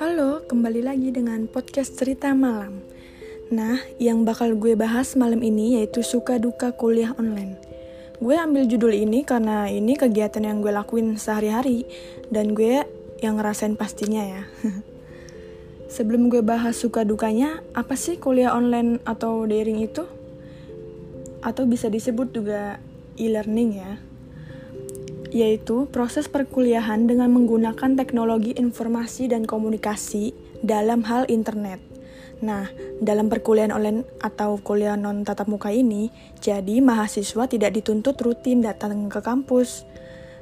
Halo, kembali lagi dengan podcast cerita malam. Nah, yang bakal gue bahas malam ini yaitu suka duka kuliah online. Gue ambil judul ini karena ini kegiatan yang gue lakuin sehari-hari dan gue yang ngerasain pastinya ya. Sebelum gue bahas suka dukanya, apa sih kuliah online atau daring itu? Atau bisa disebut juga e-learning ya yaitu proses perkuliahan dengan menggunakan teknologi informasi dan komunikasi dalam hal internet. Nah, dalam perkuliahan online atau kuliah non tatap muka ini, jadi mahasiswa tidak dituntut rutin datang ke kampus.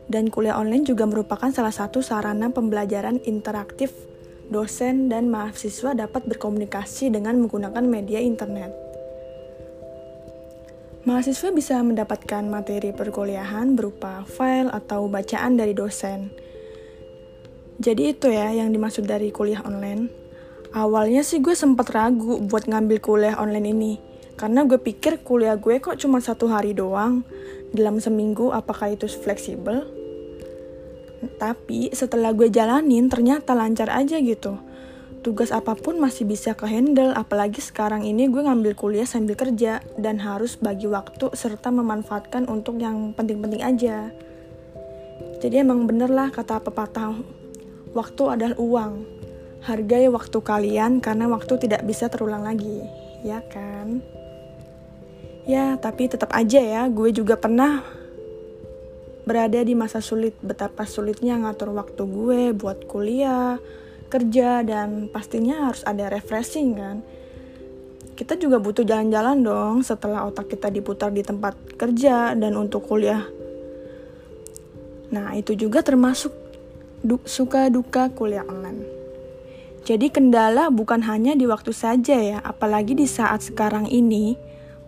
Dan kuliah online juga merupakan salah satu sarana pembelajaran interaktif dosen dan mahasiswa dapat berkomunikasi dengan menggunakan media internet. Mahasiswa bisa mendapatkan materi perkuliahan berupa file atau bacaan dari dosen. Jadi itu ya yang dimaksud dari kuliah online. Awalnya sih gue sempat ragu buat ngambil kuliah online ini. Karena gue pikir kuliah gue kok cuma satu hari doang. Dalam seminggu apakah itu fleksibel? Tapi setelah gue jalanin ternyata lancar aja gitu tugas apa pun masih bisa ke handle apalagi sekarang ini gue ngambil kuliah sambil kerja dan harus bagi waktu serta memanfaatkan untuk yang penting-penting aja. Jadi emang bener lah kata pepatah waktu adalah uang. Hargai waktu kalian karena waktu tidak bisa terulang lagi ya kan? Ya tapi tetap aja ya gue juga pernah berada di masa sulit betapa sulitnya ngatur waktu gue buat kuliah kerja dan pastinya harus ada refreshing kan. Kita juga butuh jalan-jalan dong setelah otak kita diputar di tempat kerja dan untuk kuliah. Nah, itu juga termasuk du suka duka kuliah online. Jadi kendala bukan hanya di waktu saja ya, apalagi di saat sekarang ini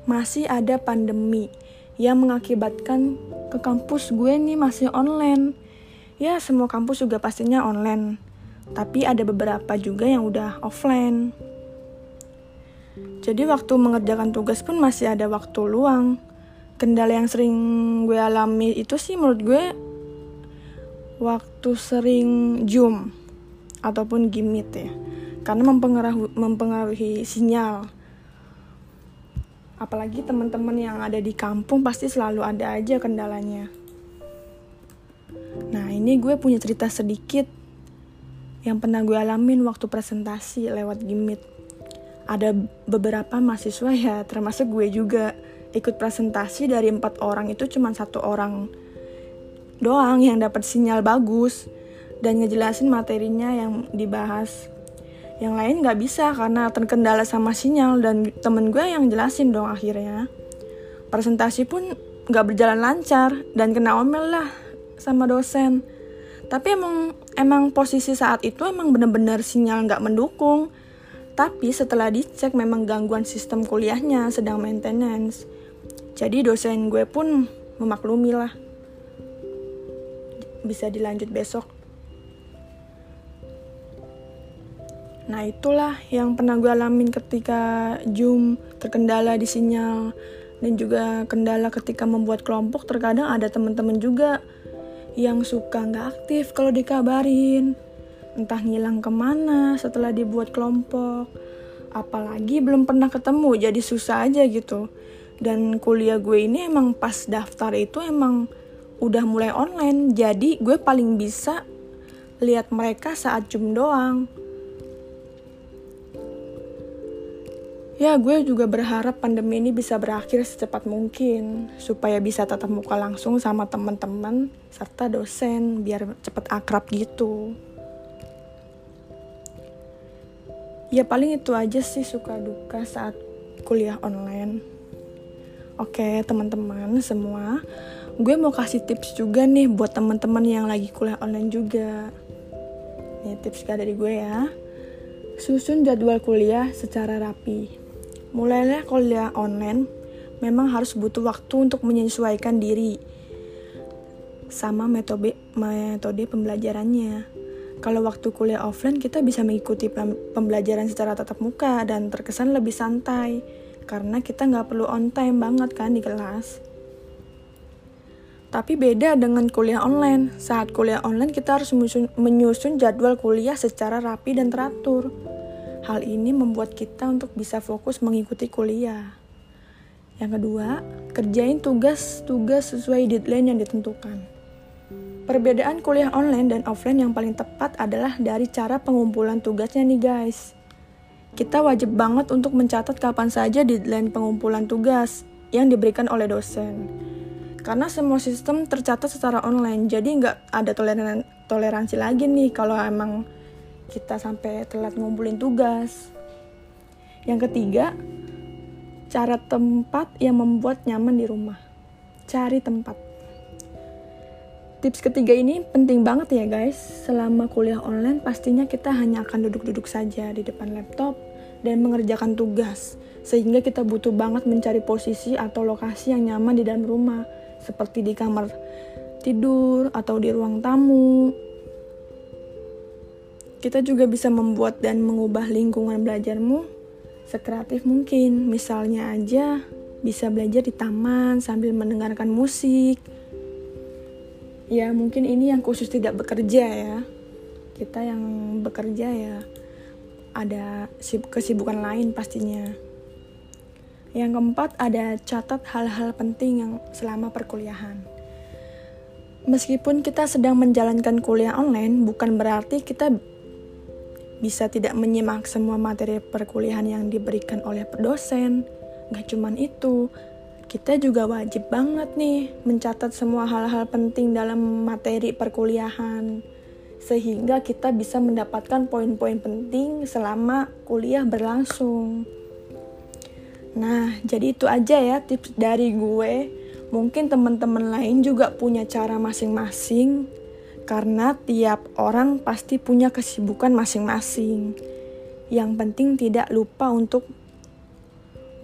masih ada pandemi yang mengakibatkan ke kampus gue nih masih online. Ya, semua kampus juga pastinya online tapi ada beberapa juga yang udah offline. Jadi waktu mengerjakan tugas pun masih ada waktu luang. Kendala yang sering gue alami itu sih menurut gue waktu sering zoom ataupun gimit ya. Karena mempengaruhi, mempengaruhi sinyal. Apalagi teman-teman yang ada di kampung pasti selalu ada aja kendalanya. Nah, ini gue punya cerita sedikit yang pernah gue alamin waktu presentasi lewat Gimit. Ada beberapa mahasiswa ya, termasuk gue juga ikut presentasi dari empat orang itu cuma satu orang doang yang dapat sinyal bagus dan ngejelasin materinya yang dibahas. Yang lain nggak bisa karena terkendala sama sinyal dan temen gue yang jelasin dong akhirnya. Presentasi pun nggak berjalan lancar dan kena omel lah sama dosen tapi emang emang posisi saat itu emang bener-bener sinyal nggak mendukung. Tapi setelah dicek memang gangguan sistem kuliahnya sedang maintenance. Jadi dosen gue pun memaklumi lah. Bisa dilanjut besok. Nah itulah yang pernah gue alamin ketika Zoom terkendala di sinyal. Dan juga kendala ketika membuat kelompok terkadang ada teman-teman juga yang suka nggak aktif kalau dikabarin. Entah ngilang ke mana setelah dibuat kelompok. Apalagi belum pernah ketemu jadi susah aja gitu. Dan kuliah gue ini emang pas daftar itu emang udah mulai online. Jadi gue paling bisa lihat mereka saat jum doang Ya, gue juga berharap pandemi ini bisa berakhir secepat mungkin supaya bisa tatap muka langsung sama teman-teman serta dosen biar cepet akrab gitu. Ya paling itu aja sih suka duka saat kuliah online. Oke, teman-teman semua, gue mau kasih tips juga nih buat teman-teman yang lagi kuliah online juga. Nih tips dari gue ya. Susun jadwal kuliah secara rapi Mulailah kuliah online memang harus butuh waktu untuk menyesuaikan diri sama metode metode pembelajarannya. Kalau waktu kuliah offline kita bisa mengikuti pembelajaran secara tatap muka dan terkesan lebih santai karena kita nggak perlu on time banget kan di kelas. Tapi beda dengan kuliah online. Saat kuliah online kita harus menyusun jadwal kuliah secara rapi dan teratur. Hal ini membuat kita untuk bisa fokus mengikuti kuliah. Yang kedua, kerjain tugas-tugas sesuai deadline yang ditentukan. Perbedaan kuliah online dan offline yang paling tepat adalah dari cara pengumpulan tugasnya nih guys. Kita wajib banget untuk mencatat kapan saja deadline pengumpulan tugas yang diberikan oleh dosen karena semua sistem tercatat secara online jadi nggak ada toleran toleransi lagi nih kalau emang kita sampai telat ngumpulin tugas. Yang ketiga cara tempat yang membuat nyaman di rumah. Cari tempat. Tips ketiga ini penting banget ya guys. Selama kuliah online pastinya kita hanya akan duduk-duduk saja di depan laptop dan mengerjakan tugas sehingga kita butuh banget mencari posisi atau lokasi yang nyaman di dalam rumah seperti di kamar tidur atau di ruang tamu. Kita juga bisa membuat dan mengubah lingkungan belajarmu sekreatif mungkin. Misalnya aja bisa belajar di taman sambil mendengarkan musik. Ya, mungkin ini yang khusus tidak bekerja ya. Kita yang bekerja ya ada kesibukan lain pastinya. Yang keempat, ada catat hal-hal penting yang selama perkuliahan. Meskipun kita sedang menjalankan kuliah online, bukan berarti kita bisa tidak menyimak semua materi perkuliahan yang diberikan oleh dosen. Gak cuman itu, kita juga wajib banget nih mencatat semua hal-hal penting dalam materi perkuliahan sehingga kita bisa mendapatkan poin-poin penting selama kuliah berlangsung. Nah, jadi itu aja ya tips dari gue. Mungkin teman-teman lain juga punya cara masing-masing karena tiap orang pasti punya kesibukan masing-masing. Yang penting tidak lupa untuk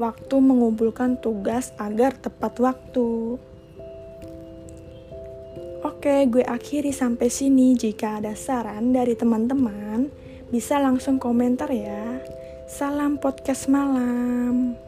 waktu mengumpulkan tugas agar tepat waktu. Oke, gue akhiri sampai sini. Jika ada saran dari teman-teman, bisa langsung komentar ya. Salam podcast malam.